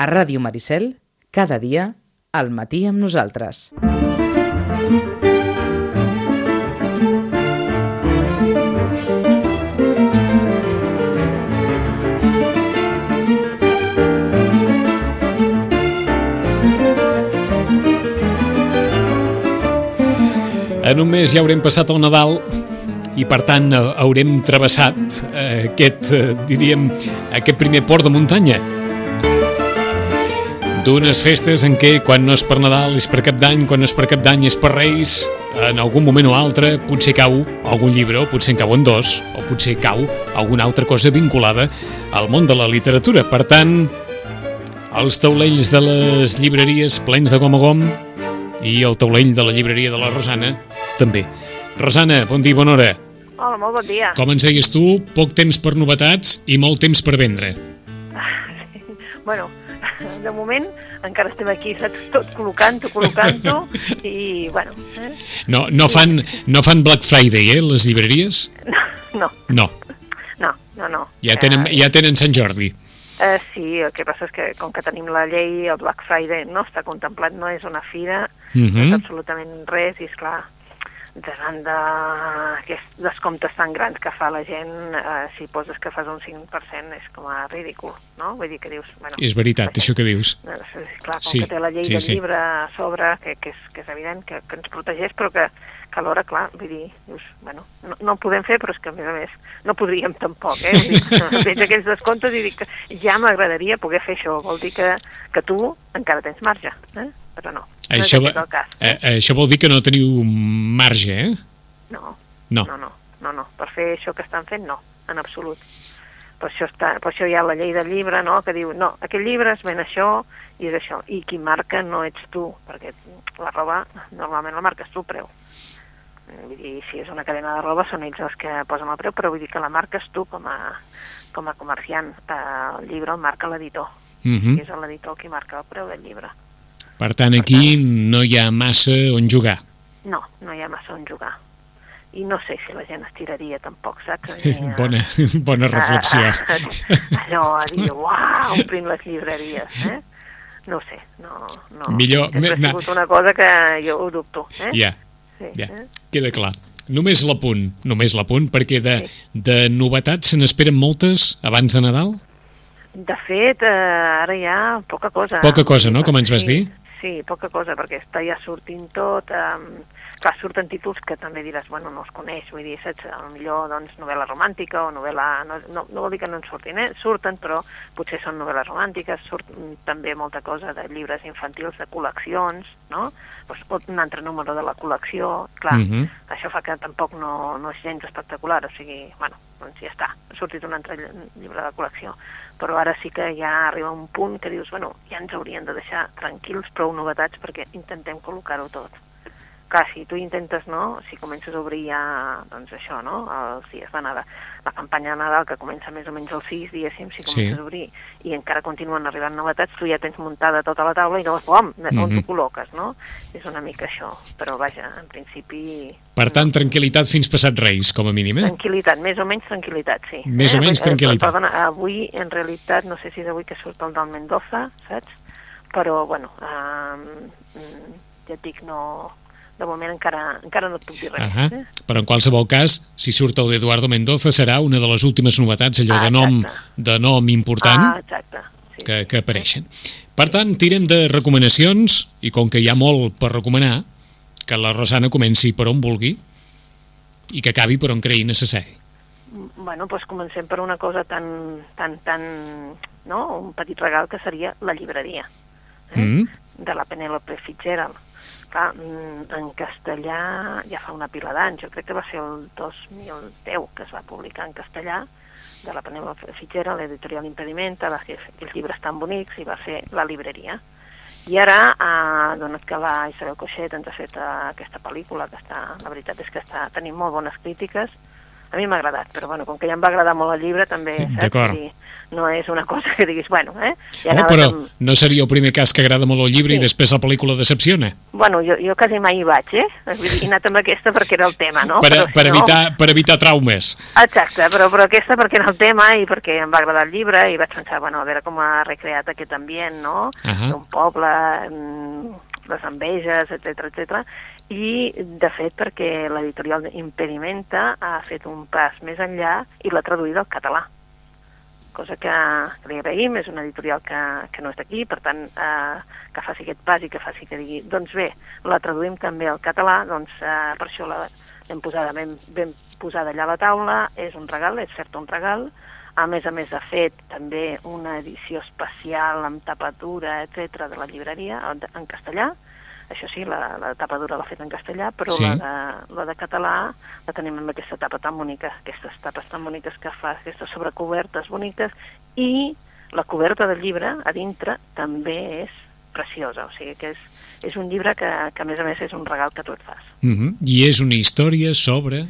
A Ràdio Maricel, cada dia, al matí amb nosaltres. En un mes ja haurem passat el Nadal i per tant eh, haurem travessat eh, aquest, eh, diríem, aquest primer port de muntanya d'unes festes en què quan no és per Nadal és per Cap d'Any, quan no és per Cap d'Any és per Reis, en algun moment o altre potser cau algun llibre, o potser en cauen dos, o potser cau alguna altra cosa vinculada al món de la literatura. Per tant, els taulells de les llibreries plens de gom a gom i el taulell de la llibreria de la Rosana també. Rosana, bon dia, bona hora. Hola, molt bon dia. Com ens deies tu, poc temps per novetats i molt temps per vendre. Bueno, de moment encara estem aquí, saps, tot col·locant-ho, col·locant-ho, i, bueno... Eh? No, no, fan, no fan Black Friday, eh, les llibreries? No, No, no, no, no. ja tenen, Eh, ja tenen Sant Jordi. eh, sí, el que passa és que com que tenim la llei, el Black Friday no està contemplat, no és una fira, no Mhm. és absolutament res, i és clar, davant d'aquests descomptes tan grans que fa la gent, eh, si poses que fas un 5% és com a ridícul, no? Vull dir que dius... Bueno, És veritat, això que dius. Eh, sí, clar, com Sí, que té la llei sí, del sí. llibre a sobre, que, que, és, que és evident que, que ens protegeix, però que, que alhora, clar, vull dir, dius, bueno, no, no ho podem fer, però és que, a més a més, no podríem tampoc, eh? Veig aquells descomptes i dic que ja m'agradaria poder fer això, vol dir que, que tu encara tens marge, eh? Però no, no Això, és va- el cas. eh, eh, això vol dir que no teniu marge, eh? No, No. no, no, no, no, per fer això que estan fent, no, en absolut. Per això, està, per això hi ha la llei del llibre, no?, que diu, no, aquest llibre es ven això i és això. I qui marca no ets tu, perquè la roba normalment la marques tu preu. Eh, Vull dir, si és una cadena de roba són ells els que posen el preu, però vull dir que la marques tu com a, com a comerciant. Eh, el llibre el marca l'editor. Mhm. I és l'editor qui marca el preu del llibre. Per tant, aquí no hi ha massa on jugar. No, no hi ha massa on jugar. I no sé si la gent es tiraria tampoc, saps? Ni a- Bona, bona reflexió. a- a- allò a dir, uau, omplint les llibreries, eh? No ho sé, no, no. Millor- Sempre ha sigut una cosa que jo ho dubto, eh? Ja, Sí, ja, eh? queda clar. Només l'apunt, només l'apunt, perquè de, Sí. de novetats se n'esperen moltes abans de Nadal? De fet, eh, ara hi ha poca cosa. Poca cosa, no?, com ens vas sí, dir. Sí, poca cosa, perquè està ja sortint tot... Eh, clar, surten títols que també diràs, bueno, no els coneix, vull dir, saps? A millor, doncs, novel·la romàntica o novel·la... No, no, no vol dir que no en surtin, eh? Surten, però potser són novel·les romàntiques, surt mm, també molta cosa de llibres infantils, de col·leccions, no? Pues, un altre número de la col·lecció, clar, Mhm. això fa que tampoc no, no és gens espectacular, o sigui, bueno, doncs ja està, ha sortit un altre lli- llibre de col·lecció, però ara sí que ja arriba un punt que dius, bueno, ja ens haurien de deixar tranquils, prou novetats, perquè intentem col·locar-ho tot. Clar, si tu intentes, no?, si comences a obrir ja, doncs això, no?, els dies de Nadal, la campanya de Nadal, que comença més o menys el 6, diguéssim, si comences Sí. a obrir, i encara continuen arribant novetats, tu ja tens muntada tota la taula i llavors, bom, on Mhm. t'ho col·loques, no? És una mica això, però vaja, en principi... Per tant, tranquil·litat fins passat Reis, com a mínim, eh? Tranquil·litat, més o menys tranquil·litat, sí. Més o menys Eh, tranquil·litat. Perdona, avui, en realitat, no sé si és avui que surt el del Mendoza, saps? Però, bueno, um, ja et dic, no... De moment encara, encara no et puc dir res. Ahà. Eh? Però en qualsevol cas, si surt el d'Eduardo Mendoza, serà una de les últimes novetats, allò Ah, de nom, de nom important, Ah, exacte. Sí. que, que apareixen. Per tant, tirem de recomanacions, i com que hi ha molt per recomanar, que la Rosana comenci per on vulgui i que acabi per on creï necessari. Bueno, doncs comencem per una cosa tan, tan, tan, no? Un petit regal que seria la llibreria. Eh? Mm? de la Penélope Fitzgerald. Clar, mm, en castellà ja fa una pila d'anys, jo crec que va ser el 2010 que es va publicar en castellà, de la Penélope Fitzgerald, l'editorial Impedimenta, va ser aquells llibres tan bonics i va ser la libreria. I ara, eh, donat que la Isabel Coixet ens ha fet eh, aquesta pel·lícula, que està, la veritat és que està tenint molt bones crítiques, a mi m'ha agradat, però bueno, com que ja em va agradar molt el llibre, també, saps? D'acord. Vull dir, no és una cosa que diguis, bueno, eh? Ja oh, però amb... no seria el primer cas que agrada molt el llibre sí. i després la pel·lícula decepciona. Bueno, jo, jo quasi mai hi vaig, eh? Vull dir, he anat amb aquesta perquè era el tema, no? Per, però, per, si evitar, no... per evitar traumes. Exacte, però, però aquesta perquè era el tema i perquè em va agradar el llibre i vaig pensar, bueno, a veure com ha recreat aquest ambient, no? Uh -huh. Un poble, les enveges, etc etc. I, de fet, perquè l'editorial Impedimenta ha fet un pas més enllà i l'ha traduït al català cosa que, que li agraïm, és una editorial que, que no és d'aquí, per tant, eh, que faci aquest pas i que faci que digui, doncs bé, la traduïm també al català, doncs eh, per això l'hem posada ben, ben posada allà a la taula, és un regal, és cert un regal, a més a més ha fet també una edició especial amb tapatura, etc de la llibreria en castellà, això sí, la, la tapa dura l'ha fet en castellà, però sí. la, de, la de català la tenim amb aquesta tapa tan bonica, aquestes tapes tan boniques que fa, aquestes sobrecobertes boniques, i la coberta del llibre a dintre també és preciosa, o sigui que és, és un llibre que, que a més a més és un regal que tu et fas. Uh -huh. I és una història sobre...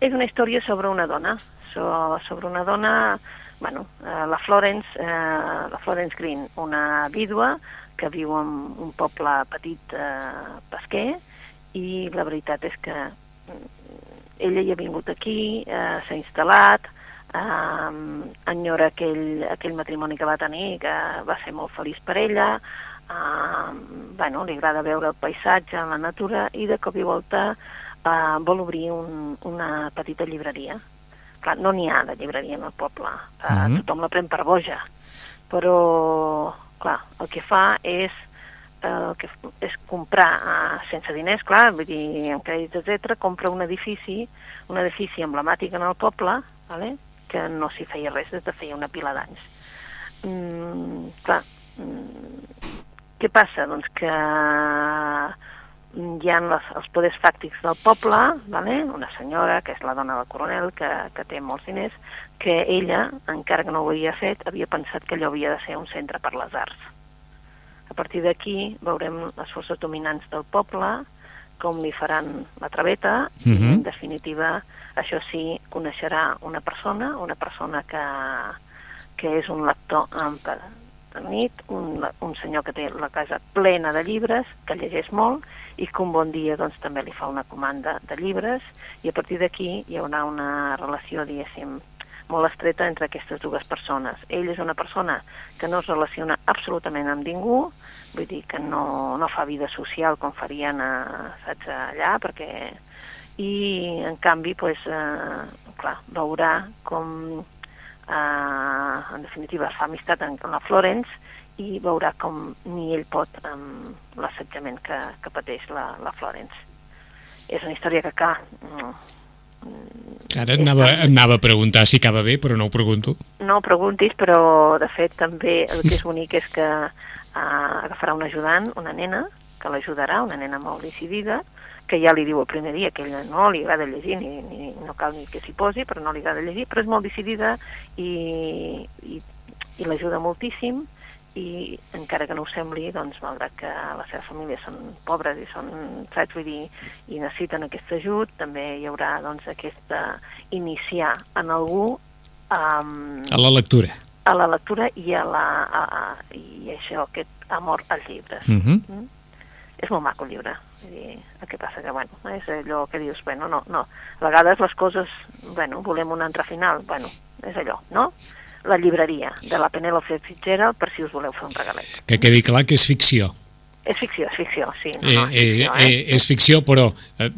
És una història sobre una dona, so, sobre una dona, bueno, eh, la Florence, eh, la Florence Green, una vídua que viu en un poble petit eh, pesquer i la veritat és que mm, ella hi ha vingut aquí, eh, s'ha instal·lat, eh, enyora aquell, aquell matrimoni que va tenir, que va ser molt feliç per ella, eh, bueno, li agrada veure el paisatge, la natura, i de cop i volta eh, vol obrir un, una petita llibreria. Clar, no n'hi ha de llibreria en el poble, eh, mm -hmm. tothom la pren per boja, però clar, el que fa és eh, que és comprar eh, sense diners, clar, vull dir, amb crèdits, etc, compra un edifici, un edifici emblemàtic en el poble, vale? que no s'hi feia res des de feia una pila d'anys. Mm, clar, mm, què passa? Doncs que hi ha les, els poders fàctics del poble, vale? una senyora, que és la dona del coronel, que, que té molts diners, que ella, encara que no ho havia fet, havia pensat que allò havia de ser un centre per les arts. A partir d'aquí veurem les forces dominants del poble, com li faran la traveta, uh -huh. i mhm. en definitiva, això sí, coneixerà una persona, una persona que, que és un lector nit, un, un senyor que té la casa plena de llibres, que llegeix molt, i que un bon dia doncs, també li fa una comanda de llibres i a partir d'aquí hi haurà una relació, diguéssim, molt estreta entre aquestes dues persones. Ell és una persona que no es relaciona absolutament amb ningú, vull dir que no, no fa vida social com farien a, saps, allà, perquè... I, en canvi, pues, eh, clar, veurà com, eh, en definitiva, fa amistat amb la Florence i veurà com ni ell pot amb l'assetjament que, que pateix la, la Florence. És una història que, clar... Mm, Ara anava, anava a preguntar si acaba bé, però no ho pregunto. No ho preguntis, però de fet també el que és bonic és que uh, agafarà un ajudant, una nena, que l'ajudarà, una nena molt decidida, que ja li diu el primer dia que ella no li agrada llegir, ni, ni no cal ni que s'hi posi, però no li agrada llegir, però és molt decidida i, i, i l'ajuda moltíssim, i encara que no ho sembli, doncs, malgrat que la seva família són pobres i són, saps, vull dir, i necessiten aquest ajut, també hi haurà, doncs, aquesta, iniciar en algú... Um, a la lectura. A la lectura i a la... A, a, i això, aquest amor als llibres. Uh mhm. -huh. mm? És molt maco el llibre. Dir, el que passa que, bueno, és allò que dius, bueno, no, no. A vegades les coses, bueno, volem un altre final, bueno, és allò, no? la llibreria de la Penélope Fitzgerald per si us voleu fer un regalet. Que quedi clar que és ficció. És ficció, és ficció, sí. No, no, és, eh, ficció, eh, eh? és ficció, però eh,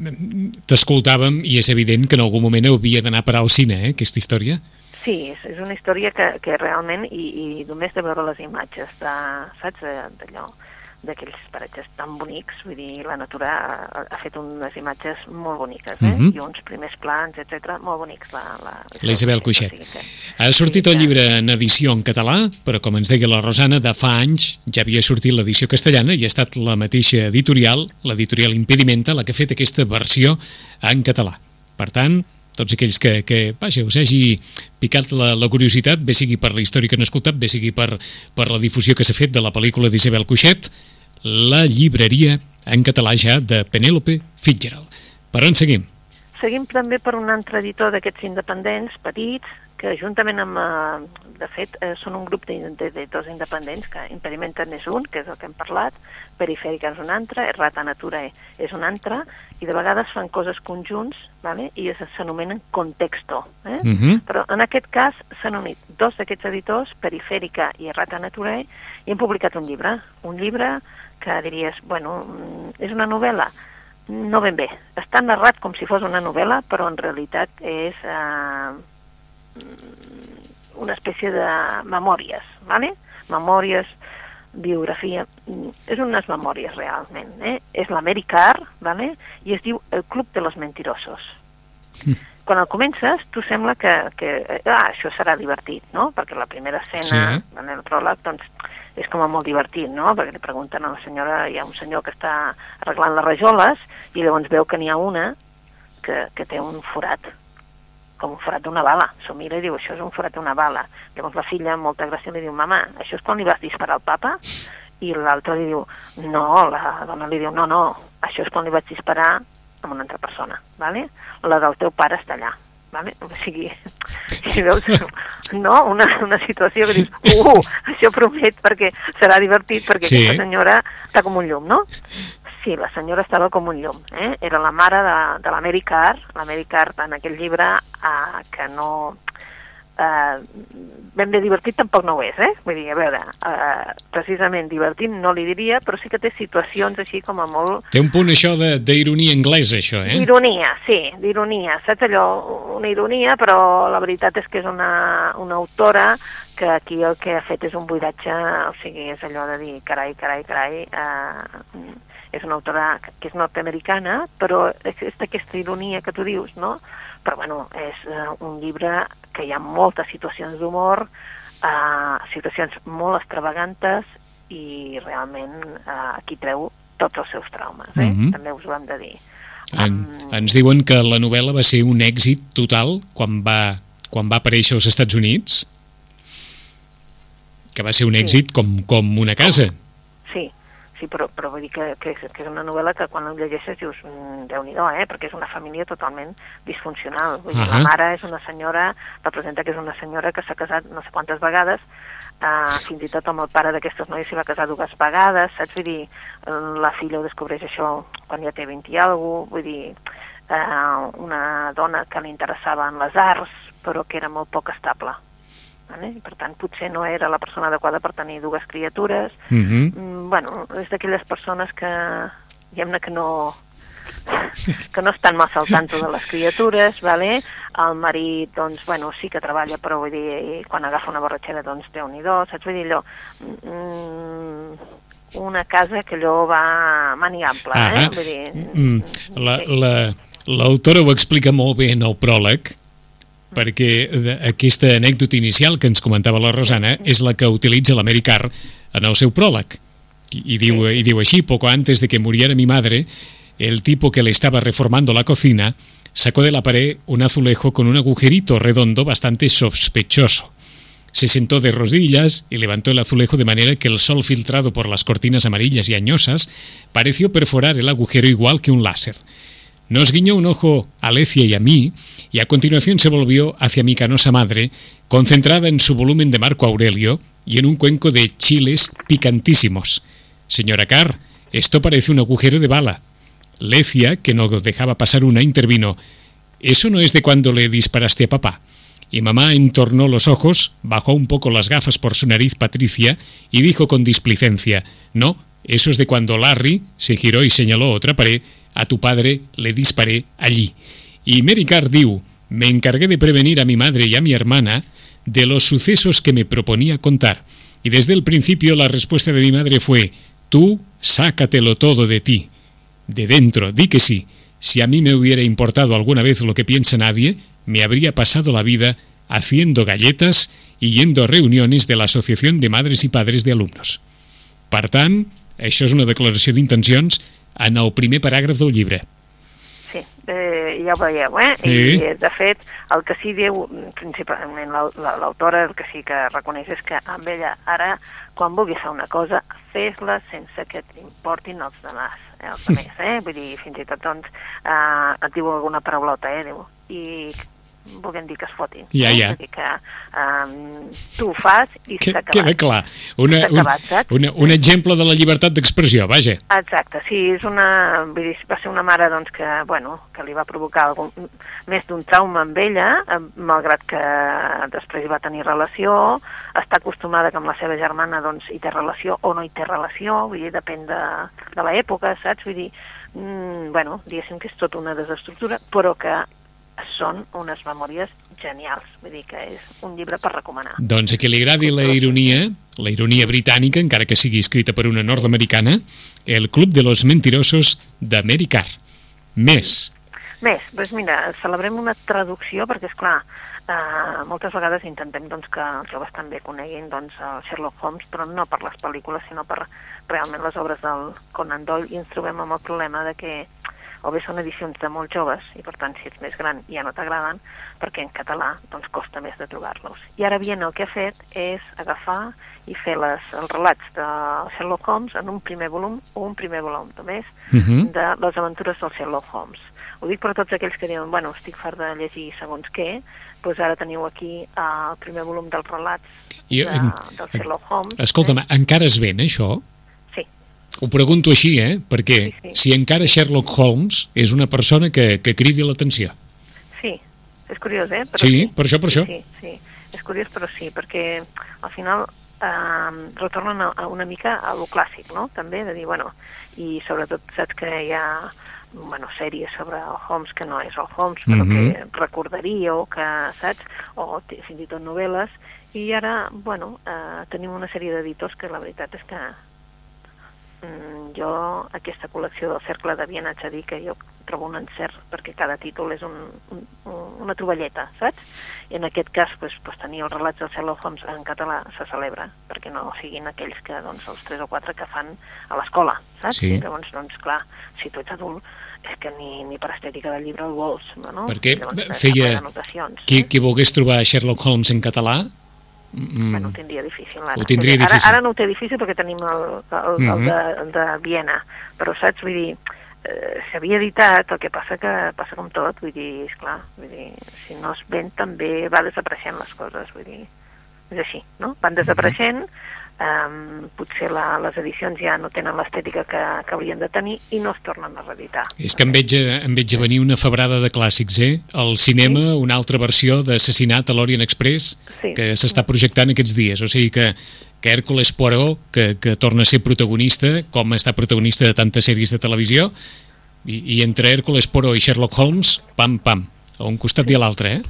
t'escoltàvem i és evident que en algun moment havia d'anar per al cine, eh, aquesta història. Sí, és, és una història que, que realment, i, i només de veure les imatges, de, saps, d'allò, d'aquells paratges tan bonics, vull dir, la natura ha, ha fet unes imatges molt boniques, eh? Mm -hmm. i uns primers plans, etc molt bonics. La, la, la Isabel Cuixet. O sigui que, ha sortit sí, el llibre en edició en català, però com ens deia la Rosana, de fa anys ja havia sortit l'edició castellana i ha estat la mateixa editorial, l'editorial Impedimenta, la que ha fet aquesta versió en català. Per tant, tots aquells que, que vaja, us hagi picat la, la curiositat, bé sigui per la història que han escoltat, bé sigui per, per la difusió que s'ha fet de la pel·lícula d'Isabel Cuixet, la llibreria en català ja de Penélope Fitzgerald. Per on seguim? seguim també per un altre editor d'aquests independents petits, que juntament amb, eh, de fet, eh, són un grup d'editors independents, que Impedimenten és un, que és el que hem parlat, Perifèrica és un altre, Rata Natura és un altre, i de vegades fan coses conjunts, vale? i s'anomenen contexto. Eh? Uh -huh. Però en aquest cas s'han unit dos d'aquests editors, Perifèrica i Rata Natura, i han publicat un llibre. Un llibre que diries, bueno, mm, és una novel·la, no ben bé. Està narrat com si fos una novel·la, però en realitat és eh, una espècie de memòries, ¿vale? memòries, biografia, és unes memòries realment. Eh? És l'Americar, ¿vale? i es diu El Club de los Mentirosos. Mm. Quan el comences, tu sembla que, que ah, això serà divertit, no? Perquè la primera escena, Sí. en el pròleg, doncs, és com a molt divertit, no? Perquè li pregunten a la senyora, hi ha un senyor que està arreglant les rajoles, i llavors veu que n'hi ha una que, que té un forat, com un forat d'una bala. S'ho mira i diu, això és un forat d'una bala. Llavors la filla, amb molta gràcia, li diu, mama, això és quan li vas disparar al papa? I l'altra li diu, no, la dona li diu, no, no, això és quan li vaig disparar a una altra persona, ¿vale? la del teu pare està allà. Vale? O sigui, si veus no, una, una situació que dius, uh, això promet perquè serà divertit perquè Sí. aquesta senyora està com un llum, no? Sí, la senyora estava com un llum. Eh? Era la mare de, de l'Americar, l'Americar en aquell llibre eh, que no... Eh, ben bé divertit tampoc no ho és, eh? Vull dir, a veure, eh, precisament divertit no li diria, però sí que té situacions així com a molt Té un punt això de- d'ironia anglesa, això, eh? D'ironia, sí, d'ironia. Saps allò, una ironia, però la veritat és que és una, una autora que aquí el que ha fet és un buidatge, o sigui, és allò de dir, carai, carai, carai, eh, és una autora que és nord-americana, però és, és d'aquesta ironia que tu dius, no? Però, bueno, és eh, un llibre que hi ha moltes situacions d'humor, eh, situacions molt extravagantes i realment eh, aquí treu tots els seus traumes, eh? Mhm. També us ho hem de dir. En, ens diuen que la novel·la va ser un èxit total quan va, quan va aparèixer als Estats Units, que va ser un èxit com, com una casa. Sí, sí, però, però vull dir que, que, és, que és una novel·la que quan el llegeixes dius, mm, déu-n'hi-do, eh? perquè és una família totalment disfuncional. Vull dir, Ahà. la mare és una senyora, representa que és una senyora que s'ha casat no sé quantes vegades, uh, fins i tot amb el pare d'aquestes noies s'hi va casar dues vegades, saps? Vull dir, eh, la filla ho descobreix això quan ja té 20 i alguna vull dir, uh, una dona que li interessava en les arts, però que era molt poc estable. Vale? I, per tant, potser no era la persona adequada per tenir dues criatures, Uh -huh. Mm, bueno, és d'aquelles persones que, diguem-ne que no que no estan massa al tanto de les criatures, vale? el marit, doncs, bueno, sí que treballa, però vull dir, quan agafa una borratxera, doncs, déu nhi saps? Vull dir, allò, mm, una casa que allò va maniable, eh? Ah, Vull dir, mm, la- sí. la- l'autora ho explica molt bé en el pròleg, perquè de- aquesta anècdota inicial que ens comentava la Rosana és la que utilitza l'Americar en el seu pròleg. Y, y digo, y digo así, poco antes de que muriera mi madre, el tipo que le estaba reformando la cocina sacó de la pared un azulejo con un agujerito redondo bastante sospechoso. Se sentó de rodillas y levantó el azulejo de manera que el sol filtrado por las cortinas amarillas y añosas pareció perforar el agujero igual que un láser. Nos guiñó un ojo a Lecia y a mí, y a continuación se volvió hacia mi canosa madre, concentrada en su volumen de Marco Aurelio y en un cuenco de chiles picantísimos. Señora Carr, esto parece un agujero de bala. Lecia, que no dejaba pasar una, intervino. Eso no es de cuando le disparaste a papá. Y mamá entornó los ojos, bajó un poco las gafas por su nariz patricia y dijo con displicencia, no, eso es de cuando Larry se giró y señaló otra pared, a tu padre le disparé allí. Y Mary Carr me encargué de prevenir a mi madre y a mi hermana de los sucesos que me proponía contar. Y desde el principio la respuesta de mi madre fue, tú sácatelo todo de ti. De dentro, di que sí. Si a mí me hubiera importado alguna vez lo que piensa nadie, me habría pasado la vida haciendo galletas y yendo a reuniones de la Asociación de Madres y Padres de Alumnos. Per tant, això és una declaració d'intencions en el primer paràgraf del llibre. Sí, eh, ja ho veieu, eh? Sí. I, eh, de fet, el que sí diu, principalment l'au- la- l'autora, el que sí que reconeix és que amb ella ara quan vulguis fer una cosa, fes-la sense que t'importin els demás, eh, els demés, eh? Vull dir, fins i tot, doncs, eh, et diu alguna paraulota, eh? Diu, i volguem dir que es fotin. Ja, eh? ja. Dir que um, tu ho fas i s'ha acabat. queda clar. Una, un, acabat, saps? una, un exemple de la llibertat d'expressió, vaja. Exacte, sí, és una, vull dir, va ser una mare doncs, que, bueno, que li va provocar algun, més d'un trauma amb ella, eh, malgrat que després hi va tenir relació, està acostumada que amb la seva germana doncs, hi té relació o no hi té relació, vull dir, depèn de, de l'època, saps? Vull dir, mm, bueno, diguéssim que és tota una desestructura, però que són unes memòries genials, vull dir que és un llibre per recomanar. Doncs a qui li agradi la ironia, la ironia britànica, encara que sigui escrita per una nord-americana, El Club de los Mentirosos d'Americar. Més. Més, doncs mira, celebrem una traducció perquè, és clar, eh, moltes vegades intentem doncs, que els joves també coneguin doncs, el Sherlock Holmes, però no per les pel·lícules, sinó per realment les obres del Conan Doyle, i ens trobem amb el problema de que o bé són edicions de molt joves, i per tant, si ets més gran ja no t'agraden, perquè en català doncs, costa més de trobar-los. I ara Viena el que ha fet és agafar i fer les, els relats de Sherlock Holmes en un primer volum o un primer volum només Uh -huh. de les aventures del Sherlock Holmes. Ho dic per tots aquells que diuen, bueno, estic fart de llegir segons què, doncs ara teniu aquí eh, el primer volum dels relats I, de, del Sherlock Holmes. Escolta'm, encara es ven això? Sí, Ho pregunto així, eh? Perquè Sí, sí. si encara Sherlock Holmes és una persona que, que cridi l'atenció. sí, és curiós, eh? Però Sí, per això, per sí, això. Sí, sí, és curiós, però sí, perquè al final eh, retornen a, a una mica a lo clàssic, no? També, de dir, bueno, i sobretot saps que hi ha bueno, sèries sobre el Holmes que no és el Holmes, però Mhm. que recordaríeu, que, saps? O fins i tot novel·les, i ara, bueno, eh, tenim una sèrie d'editors que la veritat és que mm, jo aquesta col·lecció del Cercle de Viena haig de dir que jo trobo un encert perquè cada títol és un, un, una troballeta, saps? I en aquest cas, pues, pues, tenir els relats del Sherlock Holmes en català se celebra, perquè no siguin aquells que, doncs, els tres o quatre que fan a l'escola, saps? Sí. I llavors, doncs, clar, si tu ets adult, és que ni, ni per estètica del llibre el vols, no? Perquè Llavors, feia- Qui, eh? qui volgués trobar Sherlock Holmes en català, mm, Bueno, ho tindria difícil ara. Ho tindria Ara- difícil. Ara, no ho té difícil perquè tenim el, el, el Mhm. de, el de Viena, però saps, vull dir, eh, s'havia editat, el que passa que passa com tot, vull dir, esclar, vull dir, si no es ven també va desapareixent les coses, vull dir, és així, no? Van desapareixent, um, potser la, les edicions ja no tenen l'estètica que, que haurien de tenir i no es tornen a reeditar. És que em veig, a- em veig a venir una febrada de clàssics, eh? Al cinema, una altra versió d'Assassinat a l'Orient Express Sí. que s'està projectant aquests dies. O sigui que, que Hércules Poirot, que, que torna a ser protagonista, com està protagonista de tantes sèries de televisió, i, i entre Hércules Poirot i Sherlock Holmes, pam, pam, a un costat i a l'altre, eh?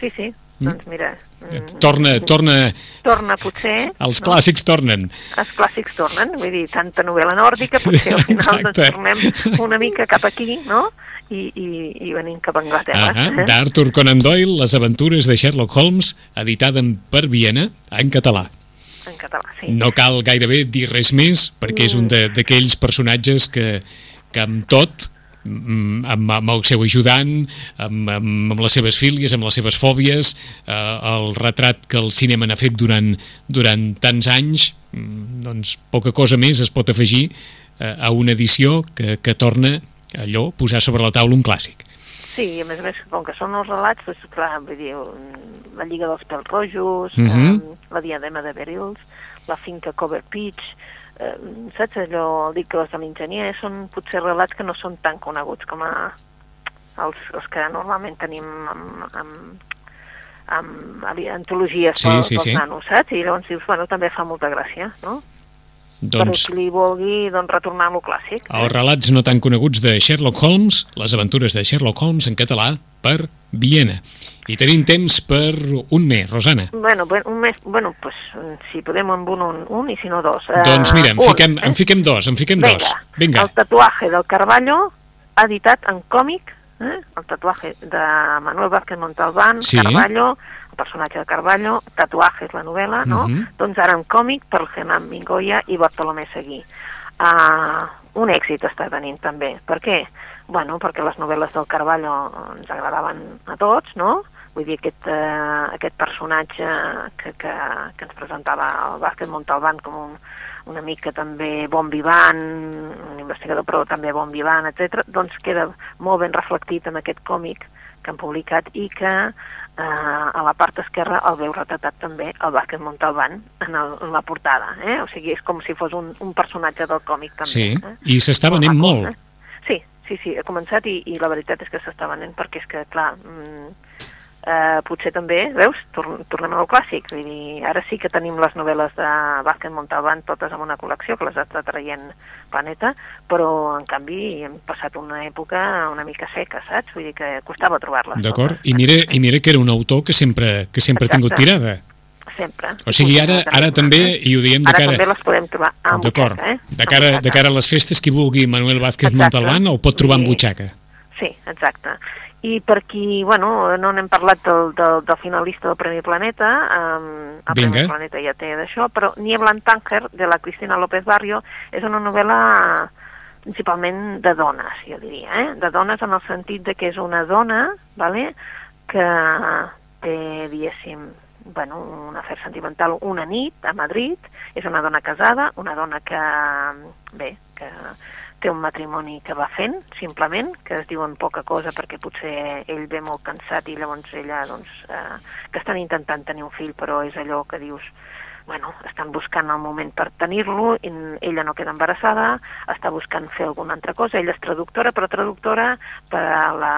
Sí, sí, doncs mira... mm, Torna, torna, Torna potser... els no? clàssics tornen. els clàssics tornen, vull dir, tanta novel·la nòrdica, potser al final doncs, tornem una mica cap aquí, no? I, i, i venim cap a Anglaterra. Ah eh? D'Arthur Conan Doyle, Les aventures de Sherlock Holmes, editada en- per Viena, en català. En català, sí. No cal gairebé dir res més, perquè és un de- d'aquells personatges que, que amb tot, mm, amb, amb el seu ajudant, amb, amb, amb les seves fílies, amb les seves fòbies, eh, el retrat que el cinema n'ha fet durant, durant tants anys, mm, doncs poca cosa més es pot afegir eh, a una edició que, que torna allò, posar sobre la taula un clàssic. Sí, i a més a més, com que són els relats, doncs, clar, vull dir, mm, la Lliga dels Pèls Rojos, Mhm. eh, la Diadema de Berils, la finca Cover Peach, eh, saps allò, dic que les de l'enginyer són potser relats que no són tan coneguts com a els, els que normalment tenim amb, amb, amb ali- antologies Sí, pels, sí, pels sí. nanos, saps? I llavors dius, bueno, també fa molta gràcia, no? Doncs Per qui li vulgui doncs, retornar a lo clàssic. els relats no tan coneguts de Sherlock Holmes, les aventures de Sherlock Holmes en català per Viena. I tenim temps per un mes, Rosana. Bueno, un mes, bueno, pues, si podem amb un, un, un i si no dos. Eh, Doncs mira, en un, fiquem, en fiquem dos, en fiquem Vinga, dos. Vinga, el tatuaje del Carballo, editat en còmic, eh? el tatuaje de Manuel Vázquez Montalbán, Sí. Carballo, el personatge de Carballo, tatuaje és la novel·la, no? Mhm. Doncs ara en còmic per Genan Mingoya i Bartolomé Seguí. Uh, un èxit està venint també. Per què? Bueno, perquè les novel·les del Carballo ens agradaven a tots, no? Vull dir, aquest, eh, aquest personatge que, que, que ens presentava el Vázquez Montalbán com un, una mica també bon vivant, un investigador però també bon vivant, etc. doncs queda molt ben reflectit en aquest còmic que han publicat i que eh, a la part esquerra el veu retratat també el Vázquez Montalbán en, el, en la portada. Eh? O sigui, és com si fos un, un personatge del còmic també. Sí, eh? i s'està venent molt. Eh? Sí, sí, sí, ha començat i, i la veritat és que s'està venent perquè és que, clar, mm, eh, potser també, veus, tor tornem al clàssic, vull dir, ara sí que tenim les novel·les de Vázquez Montalbán totes en una col·lecció que les està traient Planeta, però en canvi hem passat una època una mica seca, saps? Vull dir que costava trobar-les. D'acord, i mira, i mira que era un autor que sempre, que sempre ha tingut tirada. Sempre. O sigui, ara, ara també, i ho diem de ara cara... també les podem trobar en D'acord, butxaca, eh? de, cara, de cara a les festes, qui vulgui Manuel Vázquez Exacte. Montalbán el pot trobar Sí. butxaca. Sí, exacte. I per qui, bueno, no n'hem parlat del, del, del finalista del Premi Planeta, um, el Vinga. Premi Planeta ja té d'això, però Niebla en Tánger, de la Cristina López Barrio, és una novel·la principalment de dones, jo diria, eh? de dones en el sentit de que és una dona vale? que té, diguéssim, bueno, un afer sentimental una nit a Madrid, és una dona casada, una dona que, bé, que té un matrimoni que va fent, simplement, que es diuen poca cosa perquè potser ell ve molt cansat i llavors ella, doncs, eh, que estan intentant tenir un fill, però és allò que dius, bueno, estan buscant el moment per tenir-lo, ella no queda embarassada, està buscant fer alguna altra cosa, ella és traductora, però traductora per a la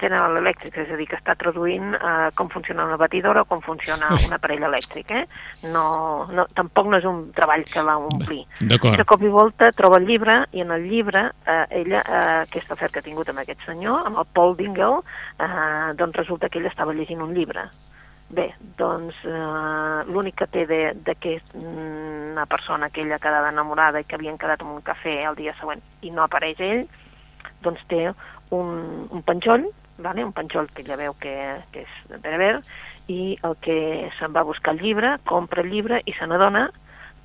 General Electric, és a dir, que està traduint eh, com funciona una batidora o com funciona un aparell elèctric, eh? No, no, tampoc no és un treball que va omplir. De cop i volta troba el llibre i en el llibre eh, ella, eh, aquesta oferta que ha tingut amb aquest senyor, amb el Paul Dingle, eh, doncs resulta que ella estava llegint un llibre. Bé, doncs eh, l'únic que té mm, una persona que ella ha quedat enamorada i que havien quedat en un cafè el dia següent i no apareix ell, doncs té un, un penjoll, vale? un penjoll que ella veu que, que és de Bereber, i el que se'n va buscar el llibre, compra el llibre i se n'adona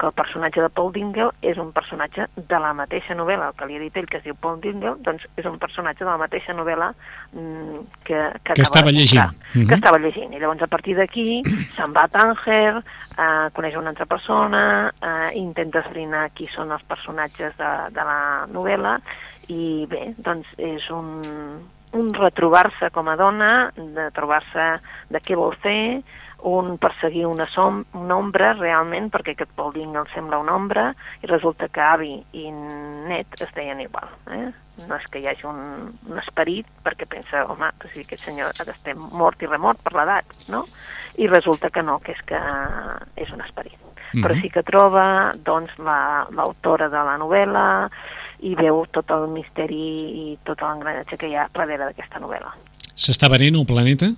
el personatge de Paul Dingle és un personatge de la mateixa novel·la, el que li ha dit ell, que es diu Paul Dingle, doncs és un personatge de la mateixa novel·la mm, que, que, Que estava llegint. comprar, Mhm. Que estava llegint. I llavors a partir d'aquí se'n va a Tanger, eh, coneix una altra persona, eh, intenta esbrinar qui són els personatges de, de la novel·la i bé, doncs és un, un retrobar-se com a dona, de trobar-se de què vol fer, un perseguir una, som, una ombra realment, perquè aquest Paul Dingle sembla una ombra, i resulta que avi i net es deien igual. Eh? No és que hi hagi un, un esperit, perquè pensa, home, o sigui, aquest senyor ha d'estar mort i remort per l'edat, no? I resulta que no, que és que és un esperit. Però Mhm. sí que troba, doncs, la- l'autora de la novel·la i veu tot el misteri i tot l'engranatge que hi ha darrere d'aquesta novel·la. S'està venent el planeta?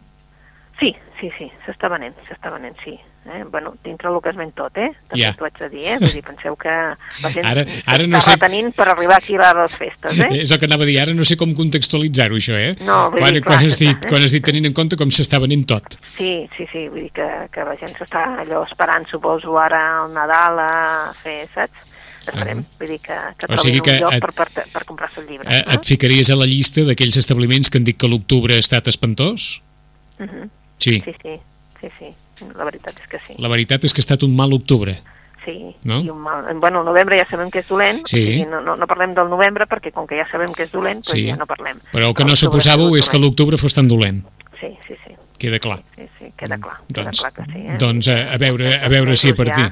Sí, sí, sí, s'està venent, s'està venent, sí. Eh? Bueno, dintre el que es ven tot, eh? També Ja. t'ho haig de dir, eh? Vull dir, penseu que la gent Ara- ara no sé- retenint per arribar aquí a les festes, eh? És el que anava a dir, ara no sé com contextualitzar-ho, això, eh? No, vull quan, dir, clar quan, has dit, eh? quan has dit tenint en compte com s'està venent tot. Sí, sí, sí, vull dir que, que la gent s'està allò esperant, suposo, ara al Nadal a fer, saps? Esperem, vull dir que, que O sigui que un lloc et- per, per, per comprar-se el llibre. Eh, et ficaries a la llista d'aquells establiments que han dit que l'octubre ha estat espantós? Mhm. Sí. Sí, sí, sí, sí, la veritat és que sí. La veritat és que ha estat un mal octubre. Sí, No? i un mal... Bueno, el novembre ja sabem que és dolent, Sí. o sigui, no, no, no parlem del novembre perquè com que ja sabem que és dolent, doncs Sí. ja no parlem. Però el que no suposàveu és que l'octubre fos tan dolent. Sí, sí, sí, Queda clar. sí, sí queda clar, queda Doncs, clar que sí. Eh? doncs a, a veure, a veure si a partir...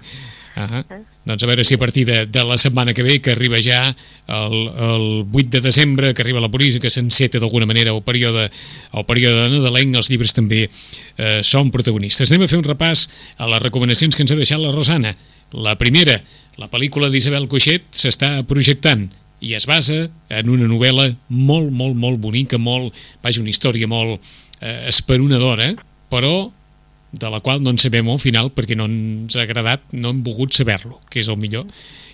Uh Doncs a veure si a partir de, de la setmana que ve, que arriba ja el, el 8 de desembre, que arriba la Borisa, que s'enceta d'alguna manera el període, el període nadalenc, els llibres també eh, són protagonistes. Anem a fer un repàs a les recomanacions que ens ha deixat la Rosana. La primera, la pel·lícula d'Isabel Coixet s'està projectant i es basa en una novel·la molt, molt, molt bonica, molt, vaja, una història molt eh, esperonadora, però de la qual no en sabem al final perquè no ens ha agradat, no hem volgut saber-lo, que és el millor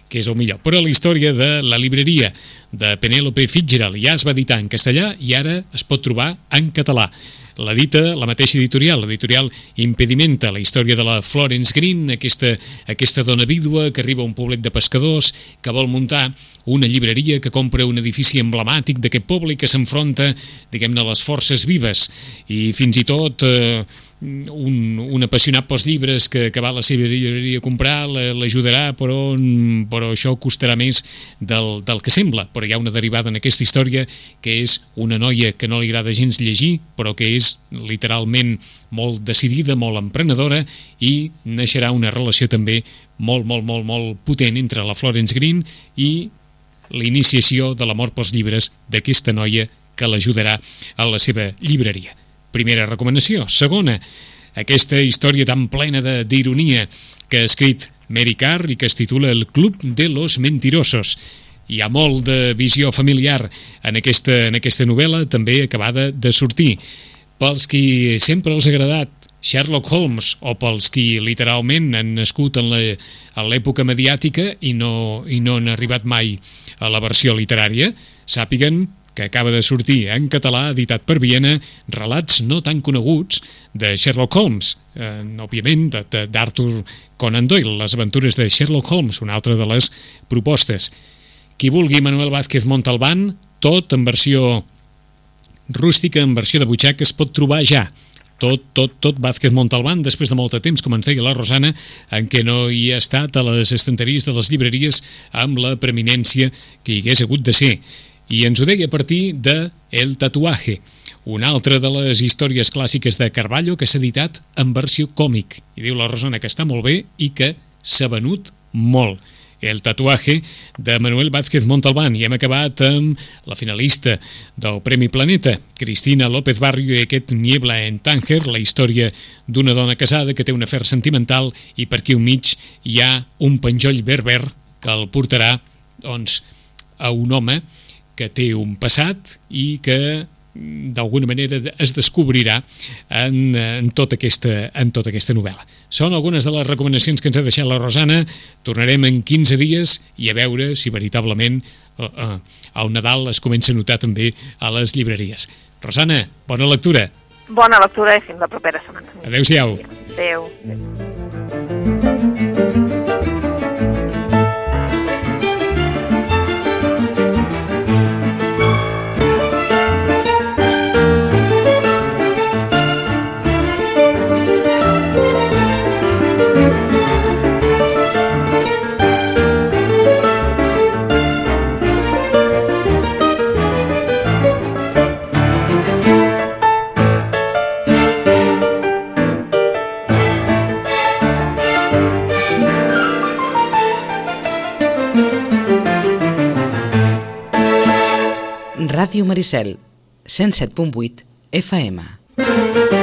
que és el millor. Però la història de la llibreria de Penélope Fitzgerald ja es va editar en castellà i ara es pot trobar en català. l'edita la mateixa editorial, l'editorial Impedimenta, la història de la Florence Green, aquesta, aquesta dona vídua que arriba a un poblet de pescadors que vol muntar una llibreria que compra un edifici emblemàtic d'aquest poble i que s'enfronta, diguem-ne, a les forces vives i fins i tot eh, un, un apassionat pels llibres que, que va a la seva llibreria a comprar l'ajudarà, però, però això costarà més del, del que sembla. Però hi ha una derivada en aquesta història que és una noia que no li agrada gens llegir, però que és literalment molt decidida, molt emprenedora i naixerà una relació també molt, molt, molt, molt potent entre la Florence Green i l'iniciació de l'amor pels llibres d'aquesta noia que l'ajudarà a la seva llibreria. Primera recomanació. Segona, aquesta història tan plena d'ironia que ha escrit Mary Carr i que es titula El Club de los Mentirosos. Hi ha molt de visió familiar en aquesta, en aquesta novel·la, també acabada de sortir. Pels qui sempre els ha agradat Sherlock Holmes o pels qui literalment han nascut en l'època mediàtica i no, i no han arribat mai a la versió literària, sàpiguen que acaba de sortir en català, editat per Viena, relats no tan coneguts de Sherlock Holmes, eh, òbviament d'Arthur Conan Doyle, les aventures de Sherlock Holmes, una altra de les propostes. Qui vulgui Manuel Vázquez Montalbán, tot en versió rústica, en versió de butxaca, es pot trobar ja tot, tot, tot Vázquez Montalbán, després de molt de temps, com ens deia la Rosana, en què no hi ha estat a les estanteries de les llibreries amb la preeminència que hi hagués hagut de ser i ens ho deia a partir de El tatuaje, una altra de les històries clàssiques de Carballo que s'ha editat en versió còmic. I diu la Rosana que està molt bé i que s'ha venut molt. El tatuaje de Manuel Vázquez Montalbán i hem acabat amb la finalista del Premi Planeta, Cristina López Barrio i aquest Niebla en Tánger, la història d'una dona casada que té un afer sentimental i per aquí al mig hi ha un penjoll berber que el portarà doncs, a un home que té un passat i que d'alguna manera es descobrirà en, en, tota aquesta, en tota aquesta novel·la. Són algunes de les recomanacions que ens ha deixat la Rosana. Tornarem en 15 dies i a veure si veritablement eh, eh, el Nadal es comença a notar també a les llibreries. Rosana, bona lectura. Bona lectura i fins la propera setmana. Adéu-siau. Adéu. Adéu. Maricel, 107.8 FM.